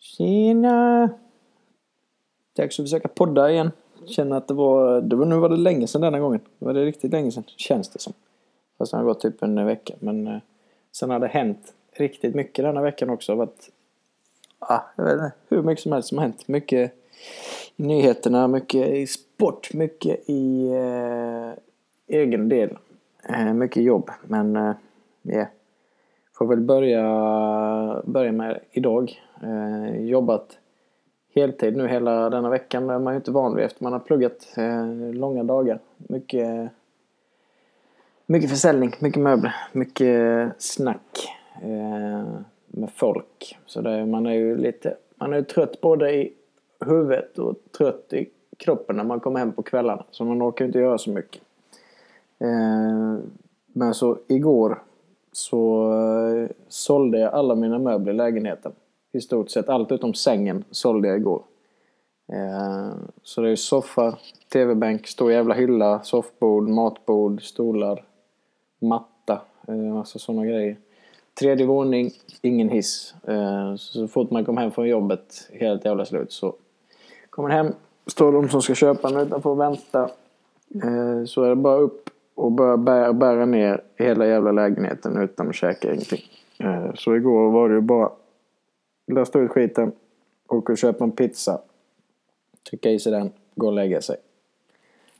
Tjena! Dags att försöka podda igen. Känner att det var, det var, nu var det länge sedan denna gången. Det var det riktigt länge sedan, känns det som. Fast det har gått typ en vecka. Men eh, sen har det hänt riktigt mycket denna veckan också. Varit, ah, jag vet inte, hur mycket som helst som har hänt. Mycket i nyheterna, mycket i sport, mycket i eh, egen del. Eh, mycket jobb, men eh, yeah. Får väl börja, börja med idag. Eh, jobbat heltid nu hela denna veckan. Det är man ju inte van vid efter man har pluggat eh, långa dagar. Mycket, mycket försäljning, mycket möbler, mycket snack eh, med folk. Så det, man är ju lite man är trött både i huvudet och trött i kroppen när man kommer hem på kvällarna. Så man orkar inte göra så mycket. Eh, men så igår så eh, sålde jag alla mina möbler i lägenheten. I stort sett allt utom sängen sålde jag igår. Eh, så det är soffa, tv-bänk, stor jävla hylla, soffbord, matbord, stolar, matta, eh, massa sådana grejer. Tredje våning, ingen hiss. Så fort man kom hem från jobbet, helt jävla slut, så kommer hem, står de som ska köpa den utanför och vänta. Så är det bara upp och börja bära, bära ner hela jävla lägenheten utan att käka ingenting. Eh, så igår var det ju bara lasta ut skiten, åka och köpa en pizza, trycka i sig den, gå och lägga sig.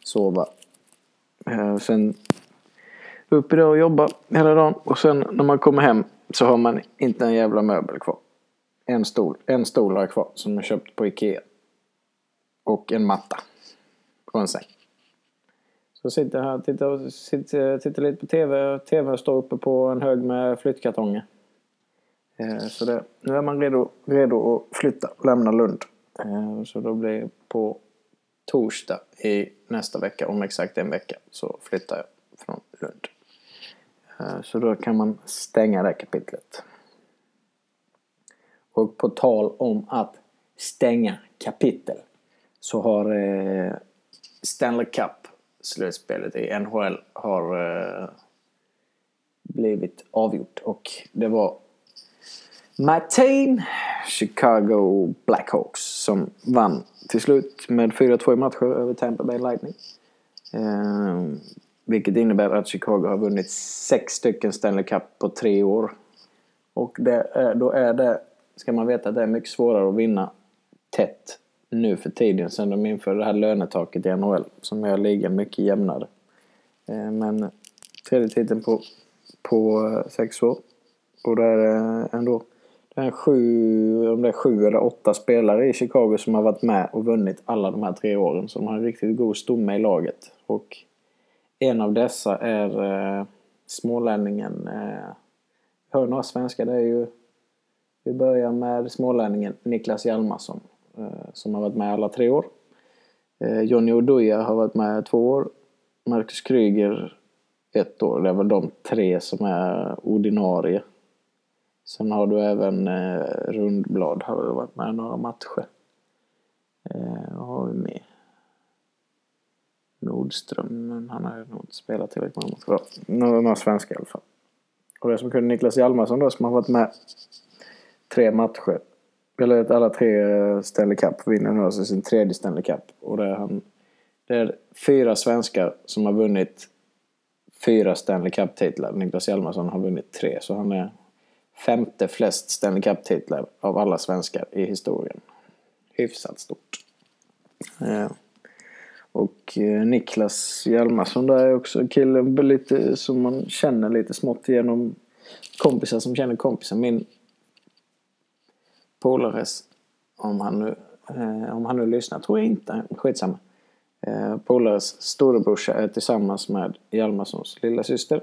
Sova. Eh, sen upp idag och jobba hela dagen och sen när man kommer hem så har man inte en jävla möbel kvar. En stol, en stol har jag kvar som jag köpt på Ikea. Och en matta. Och en säng. Så sitter jag här och tittar, sitter, eh, tittar lite på TV. TV står uppe på en hög med flyttkartonger. Eh, så det, nu är man redo, redo att flytta, lämna Lund. Eh, så då blir det på torsdag i nästa vecka, om exakt en vecka, så flyttar jag från Lund. Eh, så då kan man stänga det kapitlet. Och på tal om att stänga kapitel så har eh, Stanley Cup slutspelet i NHL har eh, blivit avgjort. Och det var my Chicago Blackhawks, som vann till slut med 4-2 i matcher över Tampa Bay Lightning. Eh, vilket innebär att Chicago har vunnit sex stycken Stanley Cup på tre år. Och det är, då är det, ska man veta att det är mycket svårare att vinna tätt nu för tiden sen de införde det här lönetaket i NHL som gör ligan mycket jämnare. Eh, men tredje titeln på, på eh, sex år. Och det är eh, ändå det är sju, om det är sju eller åtta spelare i Chicago som har varit med och vunnit alla de här tre åren. Så de har en riktigt god stomme i laget. Och en av dessa är eh, smålänningen. Eh, hör några svenskar, det är ju... Vi börjar med smålänningen Niklas Hjalmarsson. Eh, som har varit med alla tre år. Eh, Johnny Oduya har varit med två år. Marcus Kryger ett år. Det är väl de tre som är ordinarie. Sen har du även eh, Rundblad har varit med några matcher. Vad har vi med? Nordström, men han har ju nog inte spelat tillräckligt många matcher. Några, några svenska i alla fall. Och det som kunde Niklas Hjalmarsson då som har varit med tre matcher eller alla tre eh, Stanley Cup. Vinner nu alltså sin tredje Stanley Cup. Och det är, han, det är fyra svenskar som har vunnit fyra Stanley Cup-titlar. Niklas Hjalmarsson har vunnit tre. Så han är femte flest Stanley Cup-titlar av alla svenskar i historien. Hyfsat stort. Ja. och eh, Niklas Hjalmarsson där är också en kille lite, som man känner lite smått genom kompisar som känner kompisar. Min polares, om han nu, eh, om han nu lyssnar, tror jag inte, skitsamma. Eh, polares storebrorsa är tillsammans med Hjalmarssons lilla syster.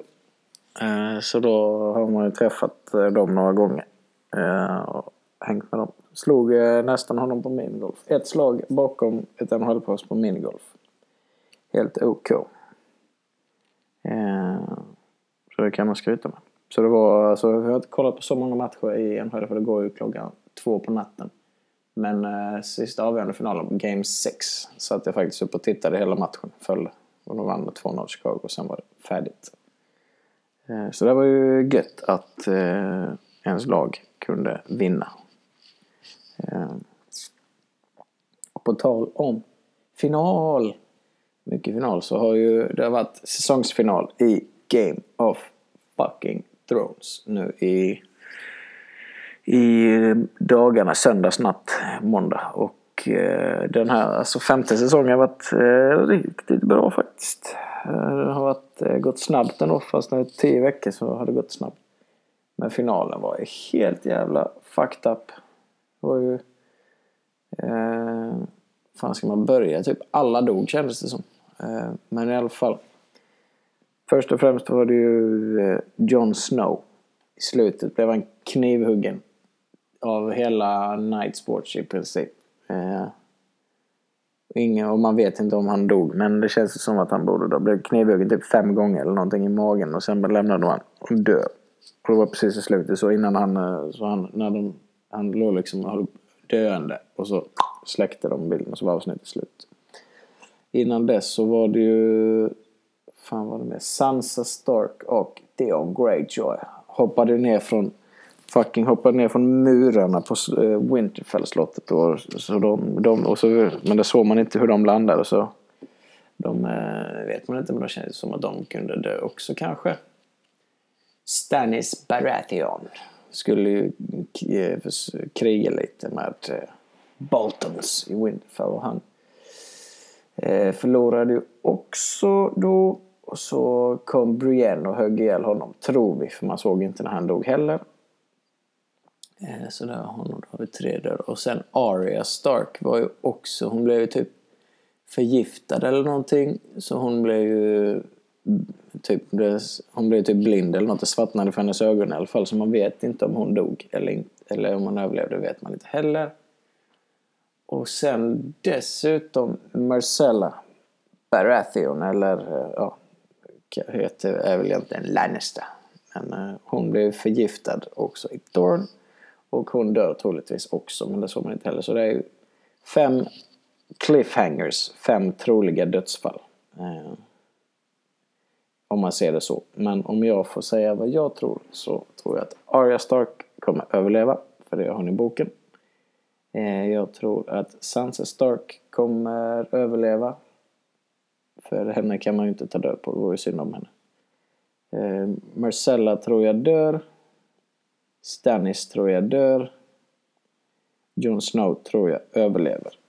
Eh, så då har man ju träffat eh, dem några gånger. Eh, och hängt med dem. Slog eh, nästan honom på minigolf. Ett slag bakom ett NHL-proffs på minigolf. Helt OK. Eh, så det kan man skryta med. Så det var, alltså, jag har inte kollat på så många matcher i NHL för det går ju klockan två på natten. Men eh, sista avgörande finalen, Game 6, satt jag faktiskt upp och tittade hela matchen. Följde. Och de vann med 2-0 Chicago och sen var det färdigt. Eh, så det var ju gött att eh, ens lag kunde vinna. Eh, på tal om final. Mycket final så har ju det har varit säsongsfinal i Game of fucking Thrones nu i, i dagarna söndagsnatt, måndag. Och eh, den här alltså femte säsongen har varit eh, riktigt bra faktiskt. Det har varit, eh, gått snabbt ändå fast när det är tio veckor så har det gått snabbt. Men finalen var helt jävla fucked up. Det var ju... Eh, fan ska man börja? Typ alla dog kändes det som. Eh, men i alla fall. Först och främst var det ju eh, Jon Snow. I slutet blev han knivhuggen. Av hela Night Sports i princip. Eh, ingen, och man vet inte om han dog. Men det känns som att han borde då. Blev knivhuggen typ fem gånger eller någonting i magen. Och sen lämnade han dö. Och det var precis i slutet. Så innan han, eh, så han, när de, han låg liksom döende. Och så släckte de bilden och så var avsnittet slut. Innan dess så var det ju... Fan var det med? Sansa Stark och Theon Greyjoy. Hoppade ner från... Fucking hoppade ner från murarna på eh, Winterfell-slottet. Och, så de, de, och så, men det såg man inte hur de landade så... De eh, vet man inte men det känns som att de kunde dö också kanske. Stannis Baratheon skulle ju eh, kriga lite med Boltons i Winterfell. Och han förlorade ju också då. Och så kom Brienne och högg ihjäl honom, tror vi. För man såg inte när han dog heller. Eh, så där har hon då har vi tre döda. Och sen Arya Stark var ju också, hon blev ju typ förgiftad eller någonting. Så hon blev ju mm, typ, hon blev typ blind eller något. Det svartnade för hennes ögon i alla fall. Så man vet inte om hon dog eller, inte. eller om hon överlevde vet man inte heller. Och sen dessutom Marcella Baratheon eller eh, ja, heter är väl egentligen Lannister. Men eh, hon blev förgiftad också i Dorn. Och hon dör troligtvis också men det såg man inte heller. Så det är ju fem cliffhangers, fem troliga dödsfall. Eh, om man ser det så. Men om jag får säga vad jag tror så tror jag att Arya Stark kommer överleva. För det har hon i boken. Eh, jag tror att Sansa Stark kommer överleva. För henne kan man ju inte ta död på, det vore synd om henne. Eh, Marcella tror jag dör. Stannis tror jag dör. Jon Snow tror jag överlever.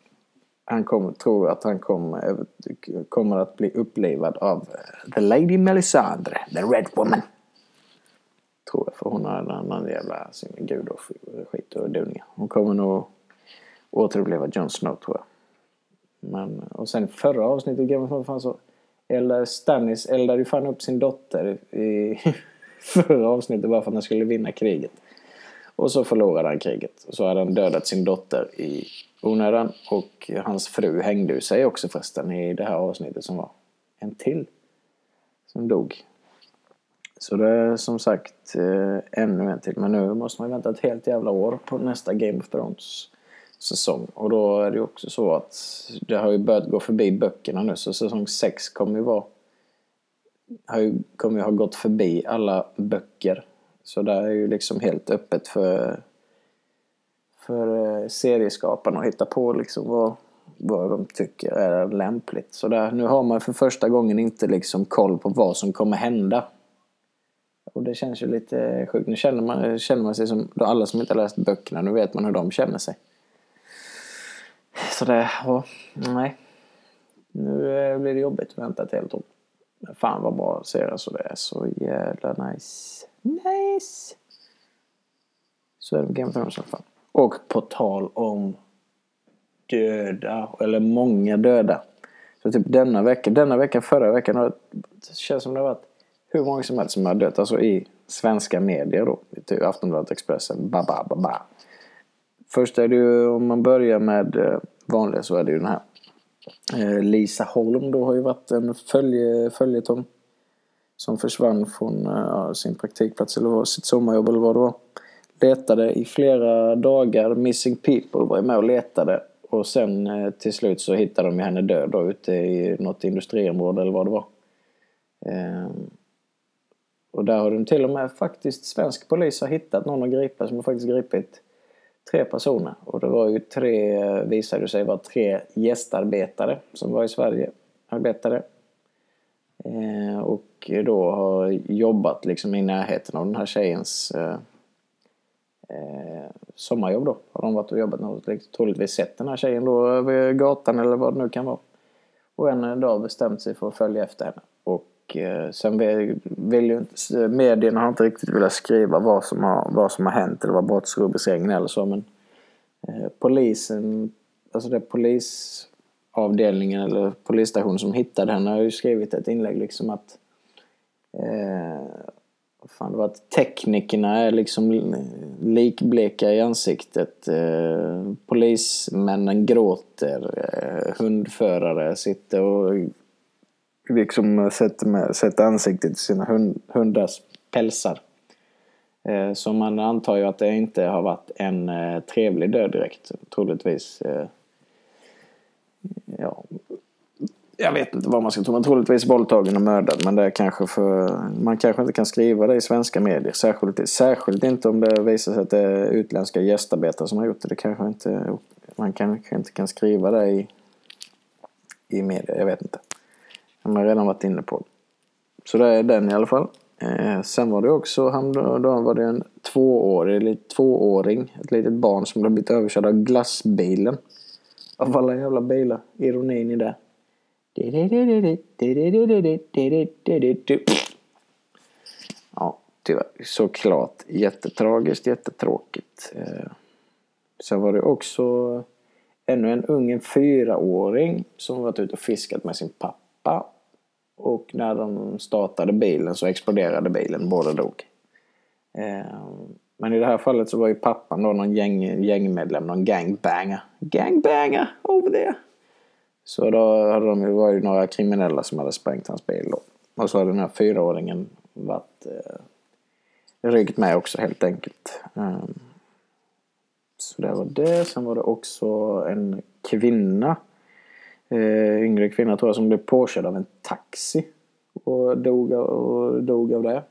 Han kommer, tror att han kommer, kommer att bli upplivad av The Lady Melisandre, The Red Woman. Tror jag, för hon har en annan jävla sin gud och skit och dunja. Hon kommer nog återuppleva Jon Snow tror jag. Men, och sen förra avsnittet i Game of Thrones så eller Stannis eldade ju fan upp sin dotter i förra avsnittet bara för att han skulle vinna kriget. Och så förlorade han kriget. Och så hade han dödat sin dotter i onödan. Och hans fru hängde ju sig också förresten i det här avsnittet som var en till. Som dog. Så det är som sagt eh, ännu en till. Men nu måste man vänta ett helt jävla år på nästa Game of Thrones säsong. Och då är det ju också så att det har ju börjat gå förbi böckerna nu. Så säsong 6 kommer ju vara... Har ju, kommer ju ha gått förbi alla böcker. Så det är ju liksom helt öppet för, för eh, serieskaparna att hitta på liksom vad, vad de tycker är lämpligt. Så där, nu har man för första gången inte liksom koll på vad som kommer hända. Och det känns ju lite sjukt. Nu känner man, känner man sig som alla som inte har läst böckerna. Nu vet man hur de känner sig. Så det, ja... nej. Nu eh, blir det jobbigt att vänta ett helt år. Men fan vad bra serie så det är så jävla nice. Nice! Så är det med Game of Thrones i alla fall. Och på tal om döda, eller många döda. Så typ denna vecka, denna vecka, förra veckan, det känns som det har varit hur många som helst som har dött. Alltså i svenska medier då. Typ Aftonbladet, Expressen, ba, ba, ba, ba. Först är det ju, om man börjar med eh, vanliga så är det ju den här. Eh, Lisa Holm då har ju varit en följe, följetong. Som försvann från ja, sin praktikplats eller sitt sommarjobb eller vad det var. Letade i flera dagar. Missing People var ju med och letade. Och sen eh, till slut så hittade de henne död då ute i något industriområde eller vad det var. Och där har de till och med faktiskt svensk polis har hittat någon att gripa som har faktiskt gripit tre personer. Och det var ju tre, visade sig vara tre gästarbetare som var i Sverige. Arbetade. Eh, och då har jobbat liksom i närheten av den här tjejens eh, eh, sommarjobb då. Har de varit och jobbat och liksom, troligtvis sett den här tjejen då över gatan eller vad det nu kan vara. Och en dag bestämt sig för att följa efter henne. Eh, sen vill, ju inte, medierna har inte riktigt velat skriva vad som har, vad som har hänt eller vad brottsrubriceringen eller så men eh, polisen, alltså det polisavdelningen eller polisstationen som hittade henne har ju skrivit ett inlägg liksom att eh, fan, det var att teknikerna är liksom likbleka i ansiktet. Eh, polismännen gråter. Eh, hundförare sitter och liksom eh, sätter, med, sätter ansiktet i sina hund, hundars pälsar. Eh, så man antar ju att det inte har varit en eh, trevlig död direkt. Troligtvis. Eh, ja, jag vet inte vad man ska tro. men troligtvis våldtagen och mördad. Men det är kanske för... Man kanske inte kan skriva det i svenska medier. Särskilt, särskilt inte om det visar sig att det är utländska gästarbetare som har gjort det. det kanske inte, man kanske inte kan skriva det i, i media. Jag vet inte. Man har redan varit inne på. Så det är den i alla fall. Eh, sen var det också, han, då var det en tvåårig, tvååring, ett litet barn som hade blivit överkörd av glassbilen. Av alla jävla bilar. Ironin i det. Ja, tyvärr. Såklart jättetragiskt, jättetråkigt. Eh, sen var det också ännu en ung, en fyraåring som varit ute och fiskat med sin pappa. Och när de startade bilen så exploderade bilen, båda dog. Ehm, men i det här fallet så var ju pappan då någon gäng, gängmedlem, någon gangbanger. Gangbanger over there! Så då hade de ju några kriminella som hade sprängt hans bil då. Och så hade den här fyraåringen varit eh, ryckt med också helt enkelt. Um, så det var det. Sen var det också en kvinna. Eh, yngre kvinna tror jag som blev påkörd av en taxi. Och dog, och dog av det.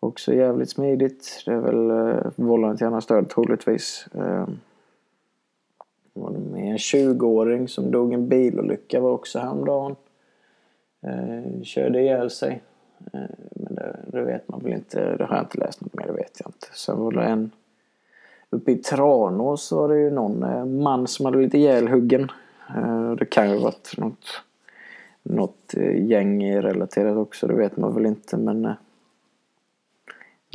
Också jävligt smidigt. Det är väl eh, vållande till annans död troligtvis. Eh, var det med en 20-åring som dog i en bilolycka var också häromdagen. Eh, körde ihjäl sig. Eh, men det, det, vet man väl inte. Det har jag inte läst något mer, det vet jag inte. Sen var det en uppe i Tranås var det ju någon eh, man som hade blivit ihjälhuggen. Eh, det kan ju ha varit något, något eh, gäng relaterat också, det vet man väl inte men eh,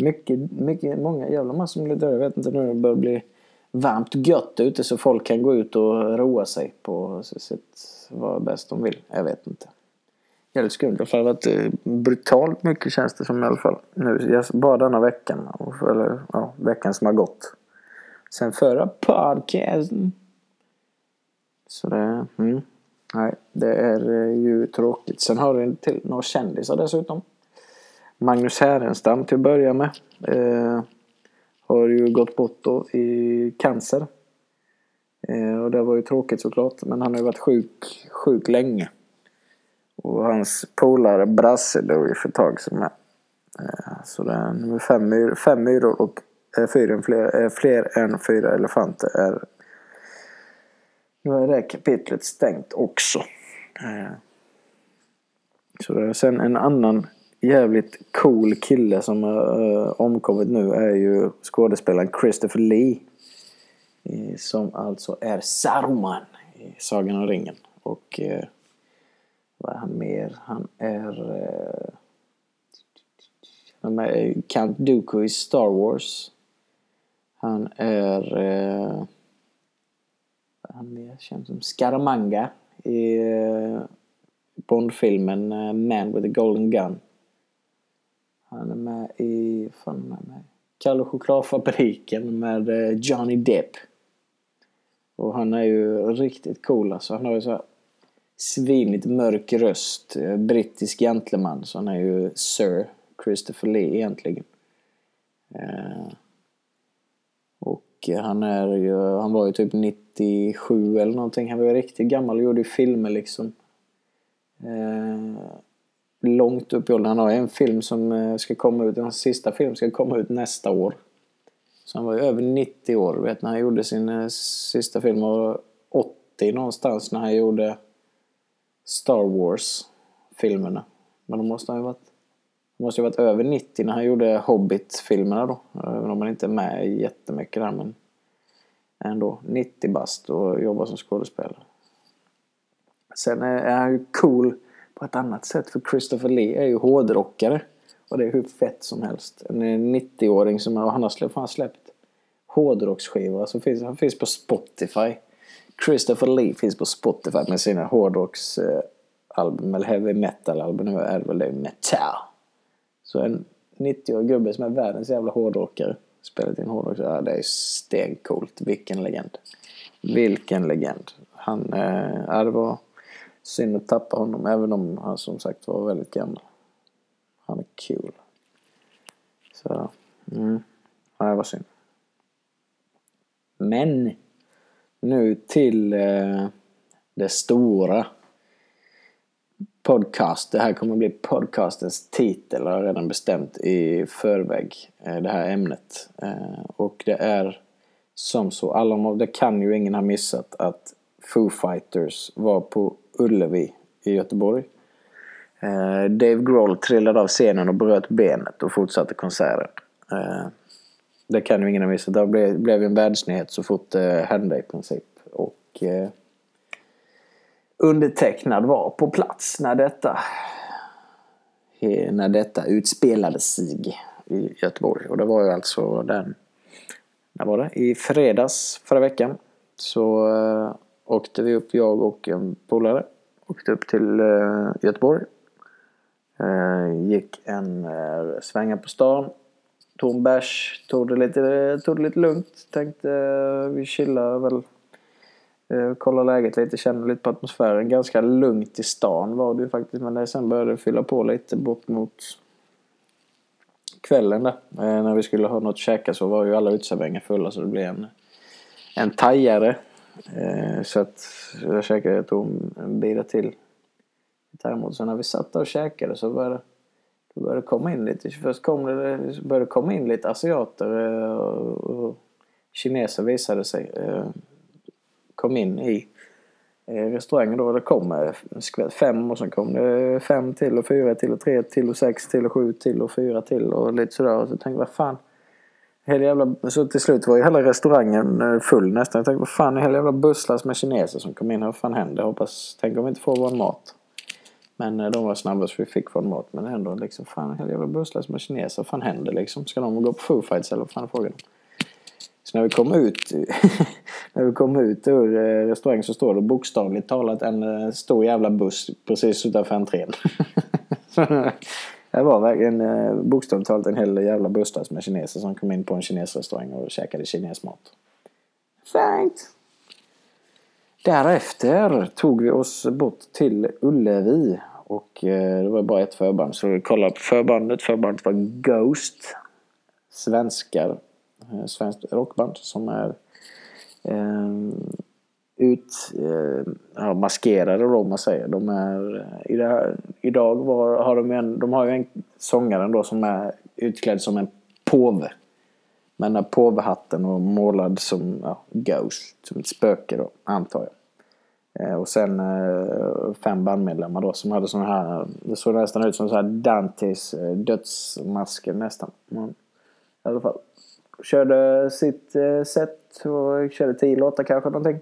mycket, mycket, många jävla massor som blir döda. Jag vet inte nu det börjar bli varmt gött ute så folk kan gå ut och roa sig på sitt vad bäst de vill. Jag vet inte. Jävligt skumt. Det har varit brutalt mycket känns det som i alla fall. Nu, bara denna veckan. Eller ja, veckan som har gått. Sen förra podcasten. Så det, mm, nej, det är eh, ju tråkigt. Sen har du till några kändisar dessutom. Magnus Härenstam till att börja med. Eh, har ju gått bort då i cancer. Eh, och det var ju tråkigt såklart. Men han har ju varit sjuk, sjuk länge. Och hans polare Brasse dog ju för ett tag sedan med. Eh, så det är nummer fem, fem myror och eh, fyra, fler, eh, fler än fyra elefanter är... Nu är det kapitlet stängt också. Eh. Så det är sen en annan jävligt cool kille som har eh, omkommit nu är ju skådespelaren Christopher Lee. som alltså är Saruman i Sagan om ringen. Och eh, vad är han mer? Han är... Han är Count Dooku i Star Wars. Han är... Eh, är han mer? känd som Scaramanga i uh, Bondfilmen eh, Man with a Golden Gun. Han är med i, fan med mig, Kalle chokladfabriken med eh, Johnny Depp. Och han är ju riktigt cool alltså. Han har ju så här svinigt mörk röst. Brittisk gentleman. Så han är ju Sir Christopher Lee egentligen. Eh, mycket. han är ju, han var ju typ 97 eller någonting. Han var ju riktigt gammal och gjorde filmer liksom eh, långt upp i åldern. Han har en film som eh, ska komma ut, hans sista film ska komma ut nästa år. Så han var ju över 90 år. Vet när han gjorde sin eh, sista film var 80 någonstans när han gjorde Star Wars-filmerna. Men då måste han ju varit, han måste ju varit över 90 när han gjorde Hobbit-filmerna då. Även om han inte är med jättemycket där men ändå 90 bast och jobbar som skådespelare. Sen är han ju cool på ett annat sätt för Christopher Lee är ju hårdrockare. Och det är hur fett som helst. En 90-åring som han har släppt, han släppt hårdrocksskivor. Alltså finns, han finns på Spotify. Christopher Lee finns på Spotify med sina hårdrocksalbum, eller heavy metal-album. Nu är det väl det, metal. Så en 90-årig gubbe som är världens jävla hårdrockare spelat in hårdrock. Ja, det är stencoolt. Vilken legend. Vilken legend. Han, eh, ja, det var synd att tappa honom även om han som sagt var väldigt gammal. Han är cool. Så, mm. Ja, det var synd. Men nu till eh, det stora podcast. Det här kommer att bli podcastens titel. Jag har redan bestämt i förväg eh, det här ämnet. Eh, och det är som så, alla, det kan ju ingen ha missat att Foo Fighters var på Ullevi i Göteborg. Eh, Dave Grohl trillade av scenen och bröt benet och fortsatte konserten. Det kan ju ingen ha missat. Det blev en världsnyhet så fort det hände i princip. Och undertecknad var på plats när detta, när detta utspelade sig i Göteborg. Och det var ju alltså den, när var det? I fredags förra veckan så eh, åkte vi upp, jag och en polare, åkte upp till eh, Göteborg. Eh, gick en svänga på stan, tog en bärs, tog det lite, tog det lite lugnt. Tänkte vi chillar väl Eh, kolla läget lite, känna lite på atmosfären. Ganska lugnt i stan var det ju faktiskt. Men sen började det fylla på lite bort mot kvällen där. Eh, när vi skulle ha något att käka så var ju alla uteserveringar fulla så det blev en, en thaiare. Eh, så att jag käkade, jag tog en bira till Däremot Så när vi satt där och käkade så började det började komma in lite. Först kom det, började komma in lite asiater och, och kineser visade sig kom in i eh, restaurangen då. Det kom eh, fem och sen kom det fem till och fyra till och tre till och sex till och sju till och fyra till och lite sådär. Och så tänkte jag, vad fan. Hela jävla, så till slut var ju hela restaurangen eh, full nästan. Jag tänkte, vad fan, en hel jävla busslast med kineser som kom in här. Vad fan händer? Hoppas, tänk om vi inte får vår mat. Men de var snabba så vi fick vår mat. Men ändå liksom, fan, en hel jävla busslast med kineser. Vad fan händer liksom? Ska de gå på Foo Fights eller vad fan är frågan? Så när vi kom ut, när vi kom ut ur eh, restaurangen så står det bokstavligt talat en eh, stor jävla buss precis utanför entrén. det var verkligen eh, bokstavligt talat en hel jävla buss med kineser som kom in på en kinesrestaurang och käkade kinesmat. Fint! Därefter tog vi oss bort till Ullevi och det var bara ett förband så vi kollade på förbandet. Förbandet var Ghost. Svenskar Eh, svenskt rockband som är eh, ut, eh, ja, maskerade då man säger. De är, eh, i det här, idag var, har de, en, de har ju en sångare då som är utklädd som en påve. Men har påvehatten och målad som ja, Ghost, som ett spöke då, antar jag. Eh, och sen fem bandmedlemmar då som hade såna här, det såg nästan ut som så här Dantes dödsmasker nästan. Men, I alla fall körde sitt eh, set och körde tio låtar kanske någonting.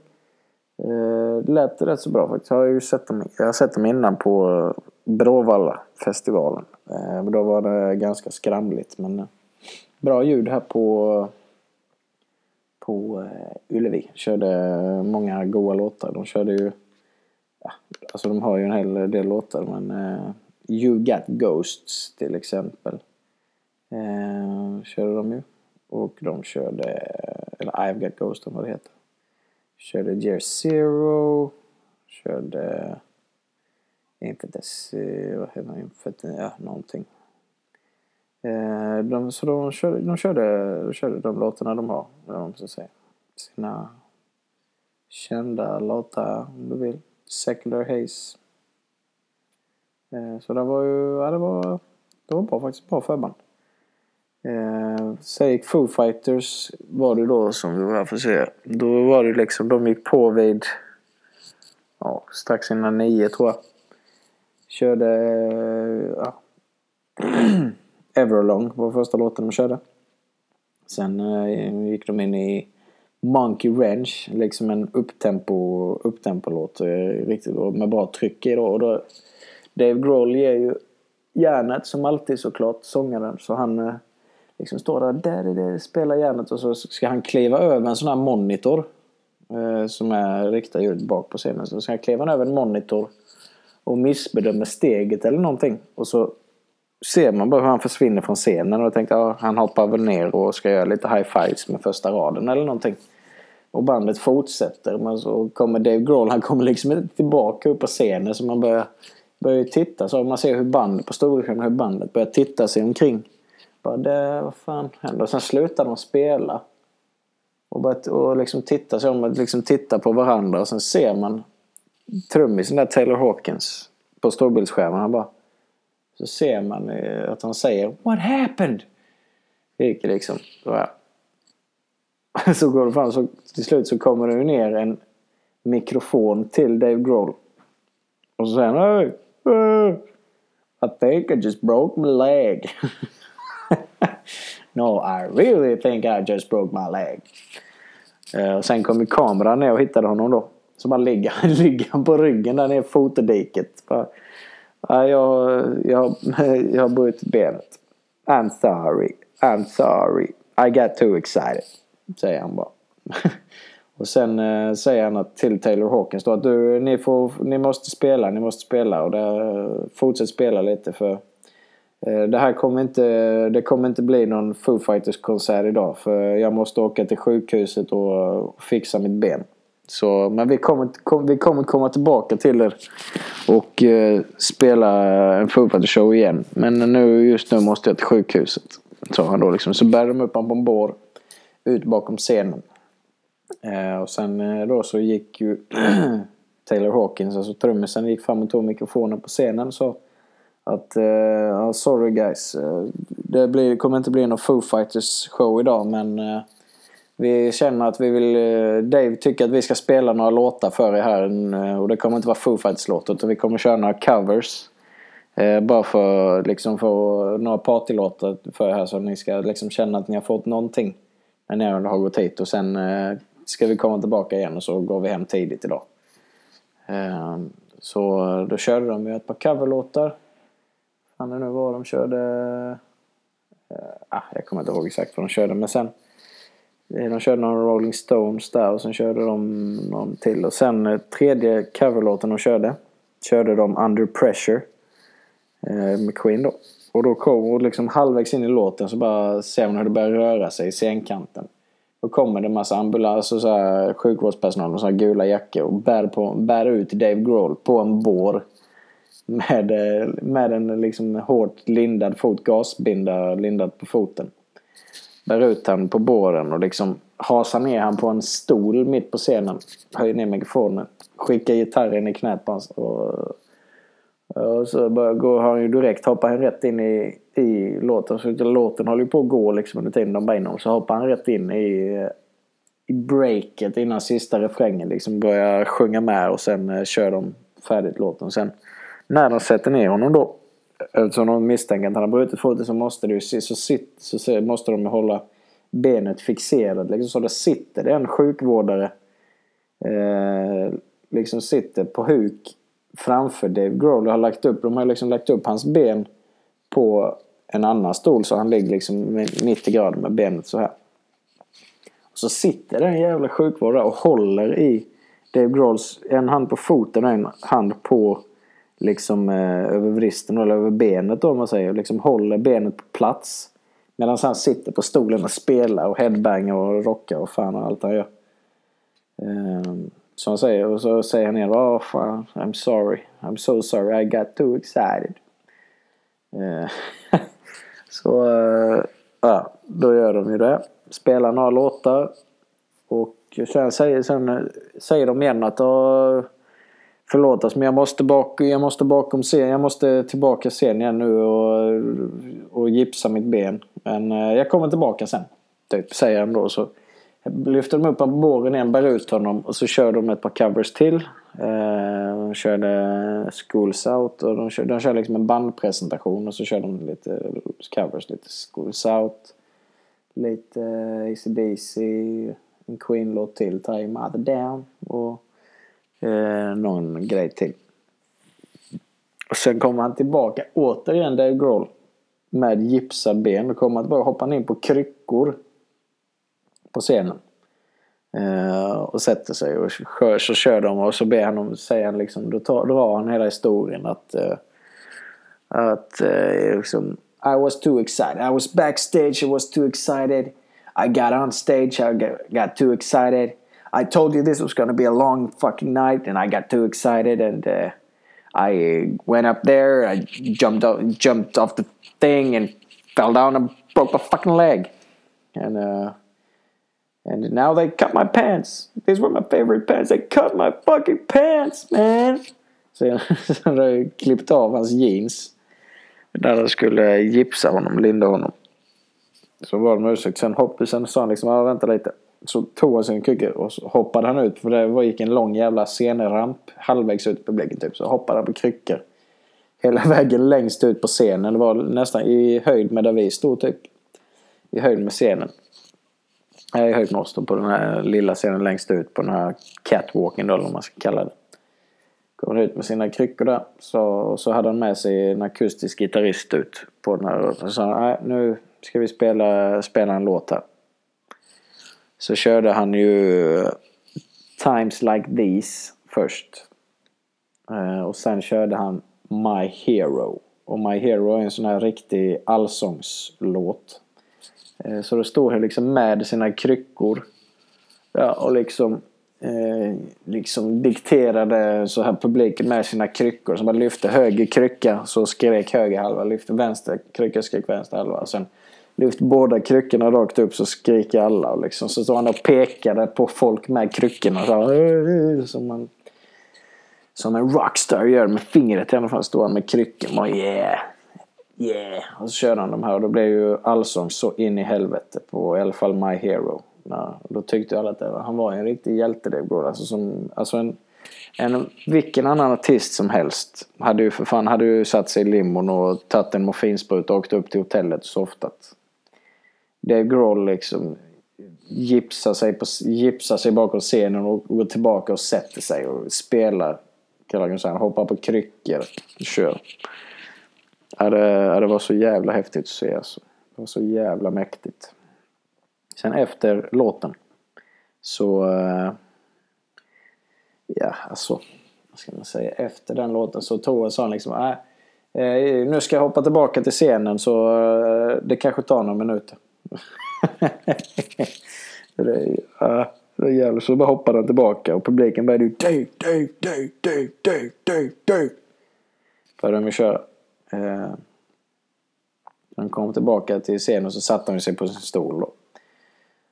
Eh, det lät rätt så bra faktiskt. Jag har ju sett dem, jag har sett dem innan på Bråvalla festivalen. Eh, då var det ganska skramligt men eh, bra ljud här på på eh, Ullevi. Körde många goa låtar. De körde ju ja, alltså de har ju en hel del låtar men eh, You Got Ghosts till exempel. körde de ju. Och de körde, eller I've Got Ghost vad det heter. Körde Year Zero. Körde Infantasy, vad heter det? Infantasy, ja någonting. Eh, de, så de körde, de körde, de körde de låtarna de har, man ska säga. Sina kända låtar om du vill. Secular Haze. Eh, så det var ju, ja det var, det var bra faktiskt, bra förband. Eh, Foo Fighters var det då som vi var här för att se. Då var det liksom, de gick på vid ja, strax innan nio tror jag. Körde eh, ja, Everlong var första låten de körde. Sen eh, gick de in i Monkey Ranch, liksom en upptempo, upptempo-låt. Eh, riktigt med bra tryck i då. Och då Dave Grohl ger ju järnet som alltid såklart, sångaren. Så han eh, liksom står där, där, är det, spelar järnet och så ska han kliva över en sån här monitor. Eh, som är riktad ljud bak på scenen. Så ska han kliva över en monitor och missbedömer steget eller någonting. Och så ser man bara hur han försvinner från scenen och tänkte att han hoppar väl ner och ska göra lite high fives med första raden eller någonting. Och bandet fortsätter men så kommer Dave Grohl, han kommer liksom inte tillbaka upp på scenen så man börjar, börjar titta så man ser hur bandet på storskärmen, hur bandet börjar titta sig omkring. Bara det, vad fan händer? Och sen slutar de spela. Och, bara, och liksom titta sig om, liksom titta på varandra och sen ser man trummisen där Taylor Hawkins på storbildsskärmen. Han bara så ser man eh, att han säger What happened? Gick liksom, så, här. så går det fram så till slut så kommer det ner en mikrofon till Dave Grohl. Och så säger han hey, I think I just broke my leg. no, I really think I just broke my leg. Uh, och sen kom ju kameran ner och hittade honom då. Så bara ligger, ligger han på ryggen där nere i fotodiket. Bara, jag, jag, jag har brutit benet. I'm sorry. I'm sorry. I got too excited. Säger han bara. och sen eh, säger han att, till Taylor Hawkins då att du, ni, får, ni måste spela, ni måste spela. Och det, eh, fortsätt spela lite för Eh, det här kommer inte, det kommer inte bli någon Foo Fighters konsert idag. För jag måste åka till sjukhuset och fixa mitt ben. Så, men vi kommer, kom, vi kommer komma tillbaka till er och eh, spela en Foo Fighters-show igen. Men nu, just nu måste jag till sjukhuset. Sa han då liksom. Så bär de upp honom på en bår ut bakom scenen. Eh, och sen eh, då så gick ju Taylor Hawkins, alltså trummisen, gick fram och tog mikrofonen på scenen. Så att, uh, sorry guys. Eh, det blir, kommer inte bli någon Foo Fighters show idag men uh, vi känner att vi vill... Uh, Dave tycker att vi ska spela några låtar för er här. Uh, och det kommer inte vara Foo Fighters-låtar utan vi kommer köra några covers. Bara för liksom få några partylåtar för er här så att ni ska liksom känna att ni har fått någonting. När ni har gått hit och sen ska vi komma tillbaka igen och så går vi hem tidigt idag. Så då körde de ju ett par coverlåtar han nu var de körde... Eh, ah, jag kommer inte ihåg exakt vad de körde men sen eh, de körde någon Rolling Stones där och sen körde de någon till. Och sen eh, tredje coverlåten de körde, körde de Under Pressure eh, med Queen då. Och då kom, och liksom halvvägs in i låten så bara ser man hur det börjar röra sig i scenkanten. Då kommer det en massa ambulans och så här sjukvårdspersonal med så här gula jackor och bär, på, bär ut Dave Grohl på en bår. Med, eh, med en liksom hårt lindad fot, gasbinda lindad på foten bär ut han på båren och liksom hasar ner han på en stol mitt på scenen. Höjer ner mikrofonen. Skickar gitarren i knät på hans. Och, och så börjar går han ju direkt, hoppar han rätt in i, i låten. Så låten håller ju på att gå liksom under tiden de bär in honom. Så hoppar han rätt in i, eh, i breaket innan sista refrängen. Liksom börjar sjunga med och sen eh, kör de färdigt låten. Sen när de sätter ner honom då eftersom de misstänker att han har brutit foten så måste, det så, sit, så måste de hålla benet fixerat. Liksom, så det sitter det en sjukvårdare eh, liksom sitter på huk framför Dave Grohl och har lagt upp, de har liksom lagt upp hans ben på en annan stol så han ligger liksom 90 grader med benet så här. Och så sitter den jävla sjukvårdare och håller i Dave Grohls en hand på foten och en hand på liksom eh, över vristen eller över benet då om man säger. Liksom håller benet på plats. Medan han sitter på stolen och spelar och headbangar och rockar och fan och allt han gör. Eh, så han säger, och så säger han igen, oh, fan, I'm sorry. I'm so sorry I got too excited. Eh, så eh, ja, då gör de ju det. Spelar några låtar. Och sen säger, sen eh, säger de igen att oh, förlåtas alltså, men jag måste, bak, jag måste bakom scen. Jag måste tillbaka scen igen nu och, och gipsa mitt ben. Men eh, jag kommer tillbaka sen. Typ säger han då. Så lyfter de upp honom på båren igen, bär ut honom och så kör de ett par covers till. Eh, de körde Schools Out och de kör, de kör liksom en bandpresentation och så kör de lite covers, lite Schools Out. Lite AC DC, en Queen-låt till, Tie Mother Down och eh, någon grej till. Och sen kommer han tillbaka återigen Dave Grohl med gipsad ben. Då kommer han tillbaka och hoppar in på kryckor på scenen. Eh, och sätter sig och kör, så kör de och så ber han om, säger han liksom, då tar, drar han hela historien att, eh, att eh, liksom, I was too excited. I was backstage, I was too excited. I got on stage, I got, got too excited. I told you this was gonna be a long fucking night and I got too excited and uh, I went up there, I jumped, out, jumped off the thing and fell down and broke my fucking leg. And uh, And now they cut my pants. These were my favorite pants. They cut my fucking pants man. Så han hade klippt av hans jeans. Där de skulle gipsa honom, linda honom. Så var de ursäkt. Sen hoppade, sen sa han liksom, ja vänta lite. Så tog han sin krycka och så hoppade han ut. För det var, gick en lång jävla scenramp halvvägs ut i publiken typ. Så hoppade han på kryckor. Hela vägen längst ut på scenen. Det var nästan i höjd med där vi stod typ. I höjd med scenen. Jag är höjd med oss då på den här lilla scenen längst ut på den här catwalken då, eller vad man ska kalla det. Kommer ut med sina kryckor där. Så, så hade han med sig en akustisk gitarrist ut på den här. Så sa han, nu ska vi spela, spela en låt här. Så körde han ju eh, Times Like These först. Eh, och sen körde han My Hero. Och My Hero är en sån här riktig allsångslåt. Eh, så då stod han liksom med sina kryckor. Ja, och liksom, eh, liksom dikterade så här publiken med sina kryckor. Så man lyfte höger krycka så skrek höger halva. Lyfte vänster krycka skrek vänster halva. Sen Lyft båda kryckorna rakt upp så skriker alla. Liksom, så stod han och pekade på folk med kryckorna. Så, som, man, som en rockstar gör med fingret i alla fall. Stod han med kryckan och yeah. Yeah! Och så körde han de här och då blev ju allsång så in i helvete på i alla fall My Hero. Ja, då tyckte alla att var, han var en riktig hjälte Dave Grohl. Alltså, som, alltså en, en, vilken annan artist som helst hade ju för fan hade ju satt sig i limon och tagit en morfinspruta och åkt upp till hotellet och softat. Dave Grohl liksom gipsar sig, på, gipsar sig bakom scenen och går tillbaka och sätter sig och spelar. Kallar. Hoppar på kryckor och kör. Ja, det, ja, det var så jävla häftigt att se alltså. Det var så jävla mäktigt. Sen efter låten så... Eh, ja, alltså. Vad ska man säga? Efter den låten så tog jag sa liksom äh, eh, nu ska jag hoppa tillbaka till scenen så eh, det kanske tar några minuter. det, ja, det är jävligt. Så bara hoppade han tillbaka och publiken började ju Dave, Dave, Dave, Dave, Dave, Dave, Dave. Började de ju köra. Eh, han kom tillbaka till scenen och så satte han sig på sin stol då.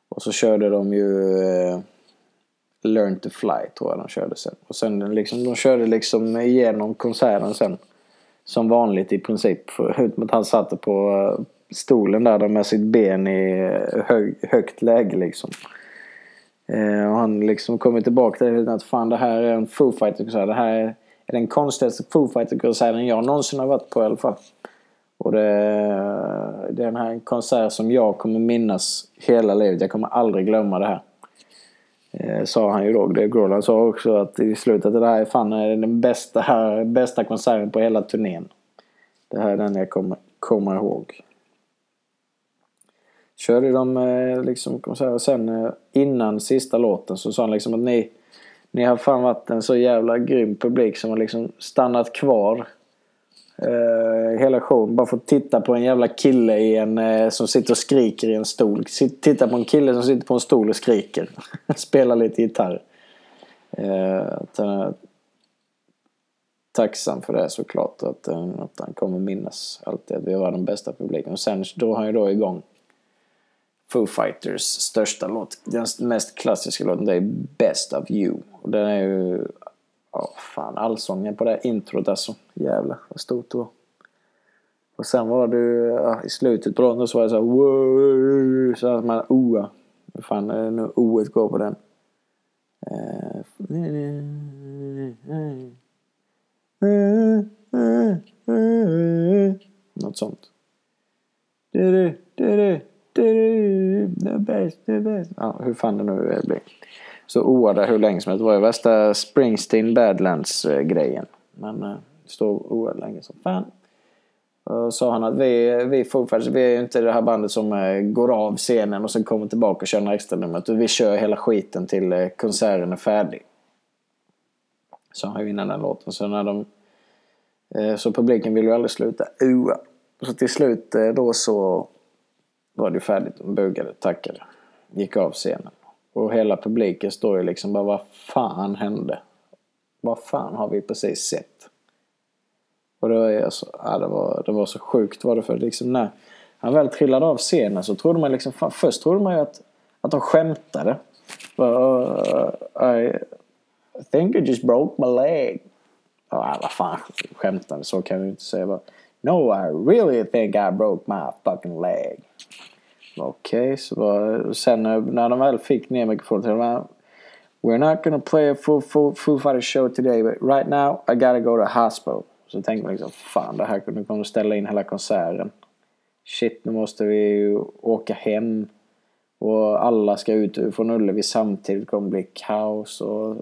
Och så körde de ju eh, Learn to Fly tror jag de körde sen. Och sen liksom, de körde liksom igenom konserten sen. Som vanligt i princip. Förutom att han satte på eh, stolen där med sitt ben i hög, högt läge liksom. Eh, och han liksom kommer tillbaka till att fan det här är en Foo Fighter-konsert. Det här är är den konstigaste Foo Fighter-konserten jag någonsin har varit på i alla fall. Och det, det är den här konsert som jag kommer minnas hela livet. Jag kommer aldrig glömma det här. Eh, sa han ju då. Det Grolan sa också att i slutet att det här är fan den bästa, bästa konserten på hela turnén. Det här är den jag kommer, kommer ihåg. Körde de eh, liksom och Sen eh, innan sista låten så sa han liksom att ni ni har fan varit en så jävla grym publik som har liksom stannat kvar eh, hela showen. Bara för att titta på en jävla kille i en, eh, som sitter och skriker i en stol. Titta på en kille som sitter på en stol och skriker. Spelar lite gitarr. Eh, att, eh, tacksam för det såklart. Att, eh, att han kommer minnas alltid att vi var den bästa publiken. Och sen drog han ju då igång Foo Fighters största låt. Den mest klassiska låten det är Best of You. Och den är ju Ja, fan allsången på det introt alltså. Jävlar vad stort det var. Och sen var det ja, i slutet på låten så var det så här, wow, så att man oh, oa. Hur fan är det nu oet går på den? Eh, något sånt. Du, du, du, du, the best, the best. Ja, hur fan det nu blir. Så oade hur länge som helst. Det var ju värsta Springsteen Badlands-grejen. Men eh, det stod oade länge som fan. Och sa han att vi, vi Foo vi är ju inte det här bandet som eh, går av scenen och sen kommer tillbaka och kör några extra numret. Vi kör hela skiten till eh, konserten är färdig. Sa han ju innan den låten. Så, när de, så publiken vill ju aldrig sluta ua. Så till slut då så var det färdigt. De bugade, tackade. Gick av scenen. Och hela publiken står ju liksom bara, vad fan hände? Vad fan har vi precis sett? Och det var, alltså, ja, det var, det var så sjukt var det för liksom när han väl trillade av scenen så trodde man liksom, fan, först trodde man ju att, att de skämtade. Uh, uh, I think I just broke my leg. Ja, vad fan, skämtade, så kan vi inte säga. Bara, no, I really think I broke my fucking leg. Okej, okay, så var, sen när de väl fick ner mikrofonen till de We're not gonna play a full, full, full fighter show today but right now I gotta go to hospital. Så tänkte man liksom, fan det här kunde kommer ställa in hela konserten. Shit, nu måste vi åka hem. Och alla ska ut från Ullevi samtidigt. Det kommer bli kaos och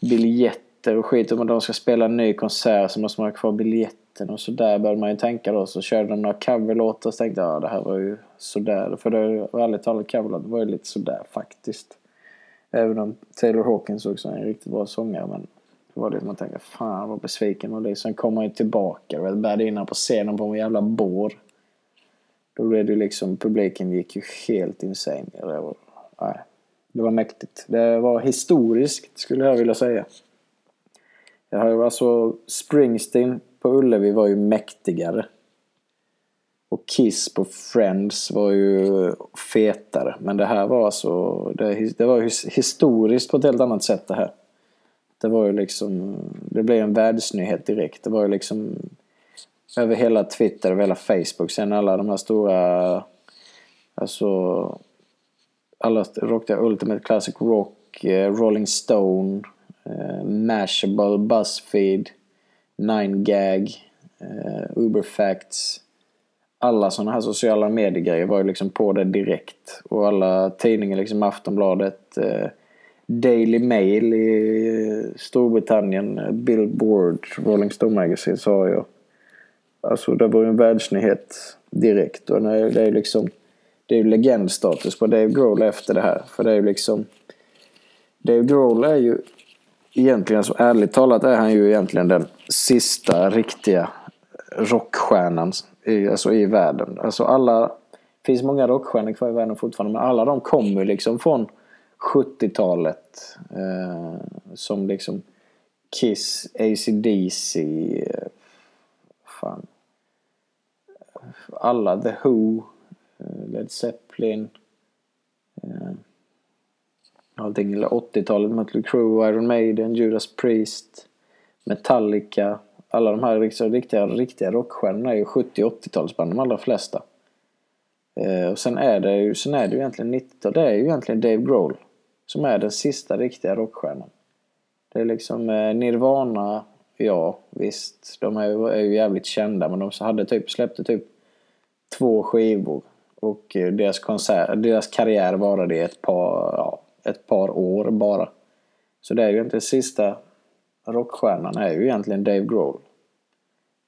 biljetter och skit. Om de ska spela en ny konsert så måste man ha kvar biljetter biljetten och sådär började man ju tänka då. Så körde de några coverlåtar och så tänkte jag, ja det här var ju sådär. För det var ärligt talat coverlåtar var ju lite sådär faktiskt. Även om Taylor Hawkins också är en riktigt bra sångare men det var det man tänkte, fan vad besviken man blir. Sen kom han ju tillbaka och började in på scenen på en jävla bår. Då blev det liksom, publiken gick ju helt insane. Det var, nej, det var mäktigt. Det var historiskt skulle jag vilja säga. Jag har ju alltså, Springsteen på Ullevi var ju mäktigare. Och Kiss på Friends var ju fetare. Men det här var alltså, det, det var historiskt på ett helt annat sätt det här. Det var ju liksom, det blev en världsnyhet direkt. Det var ju liksom över hela Twitter, och hela Facebook. Sen alla de här stora, alltså alla rockade Ultimate Classic Rock, eh, Rolling Stone, eh, Mashable, Buzzfeed, Nine Gag, eh, Uberfacts. Alla sådana här sociala mediegrejer var ju liksom på det direkt. Och alla tidningar, liksom Aftonbladet, eh, Daily Mail i Storbritannien, eh, Billboard, Rolling Stone Magazine sa jag. Alltså det var ju en världsnyhet direkt. Och det är ju liksom det är ju legendstatus på Dave Grohl efter det här. För det är ju liksom Dave Grohl är ju egentligen, så ärligt talat är han ju egentligen den sista riktiga rockstjärnan i, alltså i världen. Alltså alla, det finns många rockstjärnor kvar i världen fortfarande men alla de kommer liksom från 70-talet. Eh, som liksom Kiss, ACDC, eh, fan. Alla, The Who, eh, Led Zeppelin. Eh, allting, 80-talet, Mötley Crüe, Iron Maiden, Judas Priest, Metallica. Alla de här liksom, riktiga, riktiga rockstjärnorna är ju 70 80-talsband, de allra flesta. Eh, och sen är det ju, sen är det ju egentligen 90-tal, det är ju egentligen Dave Grohl som är den sista riktiga rockstjärnan. Det är liksom eh, Nirvana, ja visst, de är ju, är ju jävligt kända men de hade typ, släppte typ två skivor. Och eh, deras, konsert, deras karriär varade i ett par, ja, ett par år bara. Så det är ju inte sista rockstjärnan är ju egentligen Dave Grohl.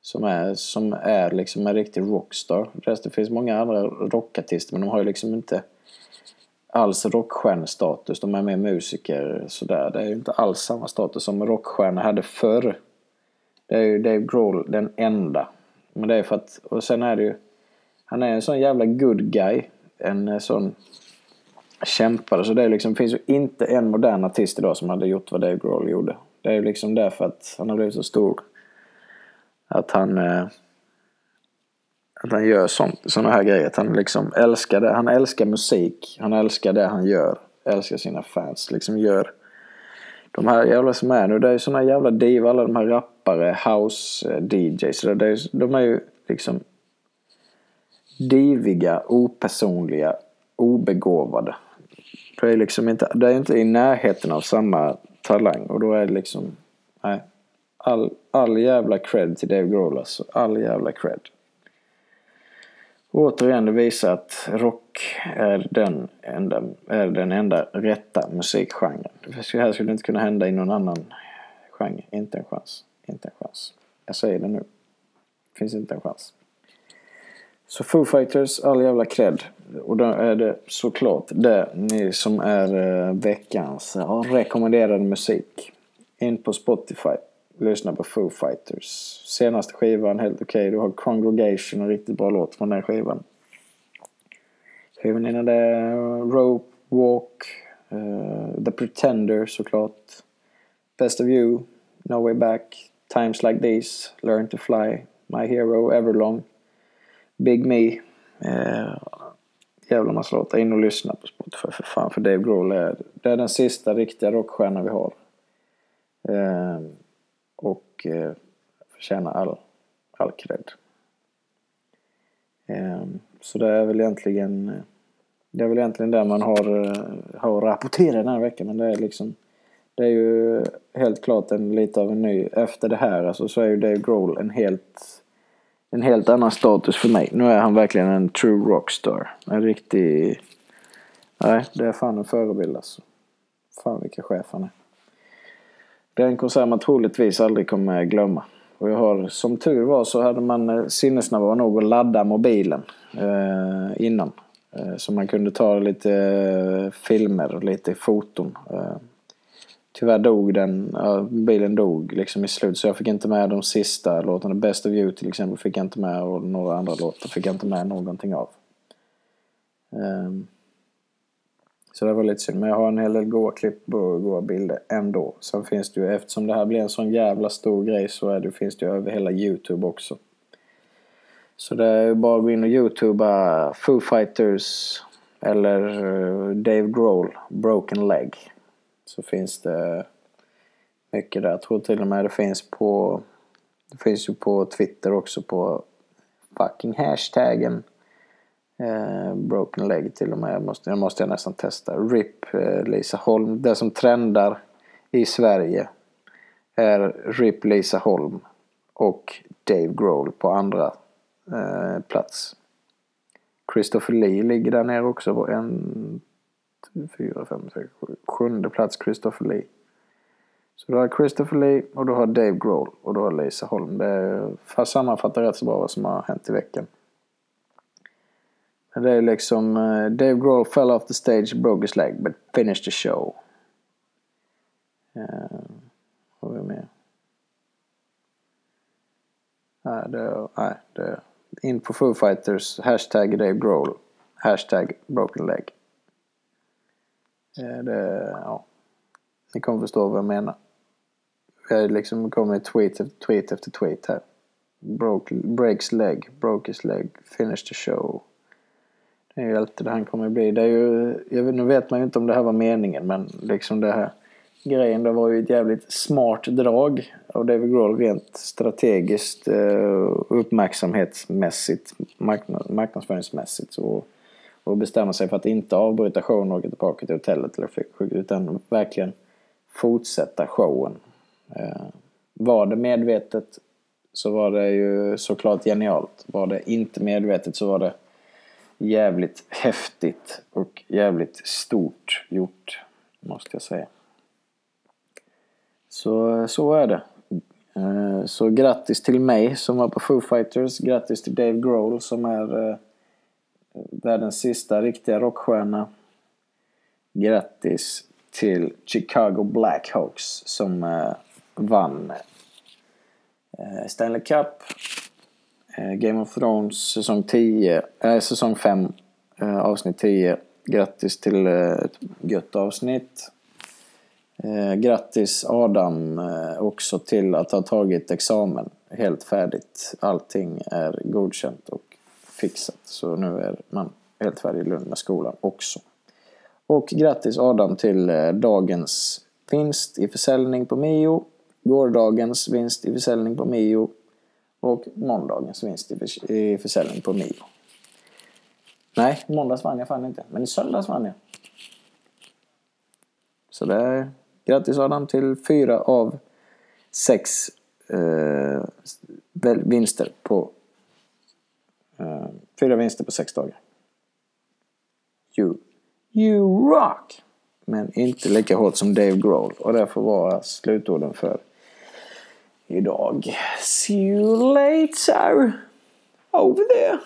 Som är, som är liksom en riktig rockstar. Det finns många andra rockartister men de har ju liksom inte alls rockstjärnestatus. De är mer musiker sådär. Det är ju inte alls samma status som rockstjärnor hade förr. Det är ju Dave Grohl den enda. Men det är för att, och sen är det ju, han är en sån jävla good guy. En sån kämpade. Så det liksom, finns ju inte en modern artist idag som hade gjort vad Dave Grohl gjorde. Det är ju liksom därför att han har blivit så stor. Att han eh, att han gör sådana här grejer. Att han liksom älskar det. Han älskar musik. Han älskar det han gör. Älskar sina fans. Liksom gör de här jävla som är nu, det är ju såna jävla diva. alla de här rappare, house-DJs. Eh, det är, de är ju liksom diviga, opersonliga, obegåvade. Det är liksom inte, det är inte i närheten av samma talang och då är det liksom, nej. All, all jävla cred till Dave Grohl alltså. All jävla cred. återigen, det visar att rock är den enda, är den enda rätta musikgenren. Det här skulle inte kunna hända i någon annan genre. Inte en chans. Inte en chans. Jag säger det nu. Finns inte en chans. Så Foo Fighters, all jävla cred. Och då är det såklart det ni som är eh, veckans rekommenderade musik. In på Spotify. Lyssna på Foo Fighters. Senaste skivan helt okej. Okay. Du har Congregation, en riktigt bra låt från den skivan. Skivan innan det eh, Rope Walk. Uh, The Pretender såklart. Best of You. No Way Back. Times Like These. Learn to Fly. My Hero Everlong. Big Me. Eh, jävla massa låtar. In och lyssna på Spotify för fan. För Dave Grohl är, det är den sista riktiga rockstjärnan vi har. Eh, och eh, förtjänar all, all cred. Eh, så det är väl egentligen det är väl egentligen det man har, eh, har rapporterat den här veckan. Men det är liksom det är ju helt klart en lite av en ny, efter det här alltså, så är ju Dave Grohl en helt en helt annan status för mig. Nu är han verkligen en true rockstar. En riktig... Nej, det är fan en förebild alltså. Fan vilken chef han är. Det är en konsert man troligtvis aldrig kommer glömma. Och jag har, som tur var så hade man eh, sinnesnärvaro nog att ladda mobilen eh, innan. Eh, så man kunde ta lite eh, filmer och lite foton. Eh, Tyvärr dog den, ja, bilen dog liksom i slut så jag fick inte med de sista låtarna. Best of you till exempel fick jag inte med och några andra låtar fick jag inte med någonting av. Um, så det var lite synd. Men jag har en hel del goa klipp och goa bilder ändå. Sen finns det ju, eftersom det här blir en sån jävla stor grej så är det, finns det ju över hela YouTube också. Så det är bara att gå in och youtuba Foo Fighters eller eh, Dave Grohl, Broken Leg så finns det mycket där. Jag tror till och med det finns på det finns ju på Twitter också på fucking hashtaggen eh, broken leg till och med. Jag måste, jag måste nästan testa. RIP eh, Lisa Holm. Det som trendar i Sverige är RIP Lisa Holm och Dave Grohl på andra eh, plats. Christopher Lee ligger där nere också en, fyra, fem, sex, sju. Sjunde plats Christopher Lee. Så du har Christopher Lee och du har Dave Grohl och du har Lisa Holm. Det sammanfattar rätt så bra vad som har hänt i veckan. Det är liksom uh, Dave Grohl fell off the stage, broke his leg but finished the show. Uh, vad har vi mer? Nej, det, nej, det in på Foo Fighters, hashtag Dave Grohl, hashtag broken leg. Eh, det, ja. Ni kommer förstå vad jag menar. Jag liksom kommer tweet efter tweet efter tweet här. Broke, breaks leg, broke his leg, finish the show. Det är ju alltid det han kommer bli. Det är ju, jag vet, nu vet man ju inte om det här var meningen men liksom det här grejen det var ju ett jävligt smart drag av David Grohl rent strategiskt eh, uppmärksamhetsmässigt, marknadsföringsmässigt. Så och bestämma sig för att inte avbryta showen och åka tillbaka till hotellet eller flyga utan verkligen fortsätta showen. Eh, var det medvetet så var det ju såklart genialt. Var det inte medvetet så var det jävligt häftigt och jävligt stort gjort, måste jag säga. Så, så är det. Eh, så grattis till mig som var på Foo Fighters. Grattis till Dave Grohl som är eh, världens sista riktiga rockstjärna. Grattis till Chicago Blackhawks som eh, vann eh, Stanley Cup, eh, Game of Thrones säsong 10, äh, eh, säsong 5 eh, avsnitt 10. Grattis till eh, ett gött avsnitt. Eh, grattis Adam eh, också till att ha tagit examen helt färdigt. Allting är godkänt och fixat. Så nu är man helt färdig i Lund med skolan också. Och grattis Adam till eh, dagens vinst i försäljning på Mio, gårdagens vinst i försäljning på Mio och måndagens vinst i, förs i försäljning på Mio. Nej, måndags vann jag fan inte, men i söndags vann jag. Så det är grattis Adam till fyra av sex eh, vinster på Eh, fyra vinster på sex dagar. You, you rock! Men inte lika hårt som Dave Grohl och det får vara slutorden för idag. See you later! Over there!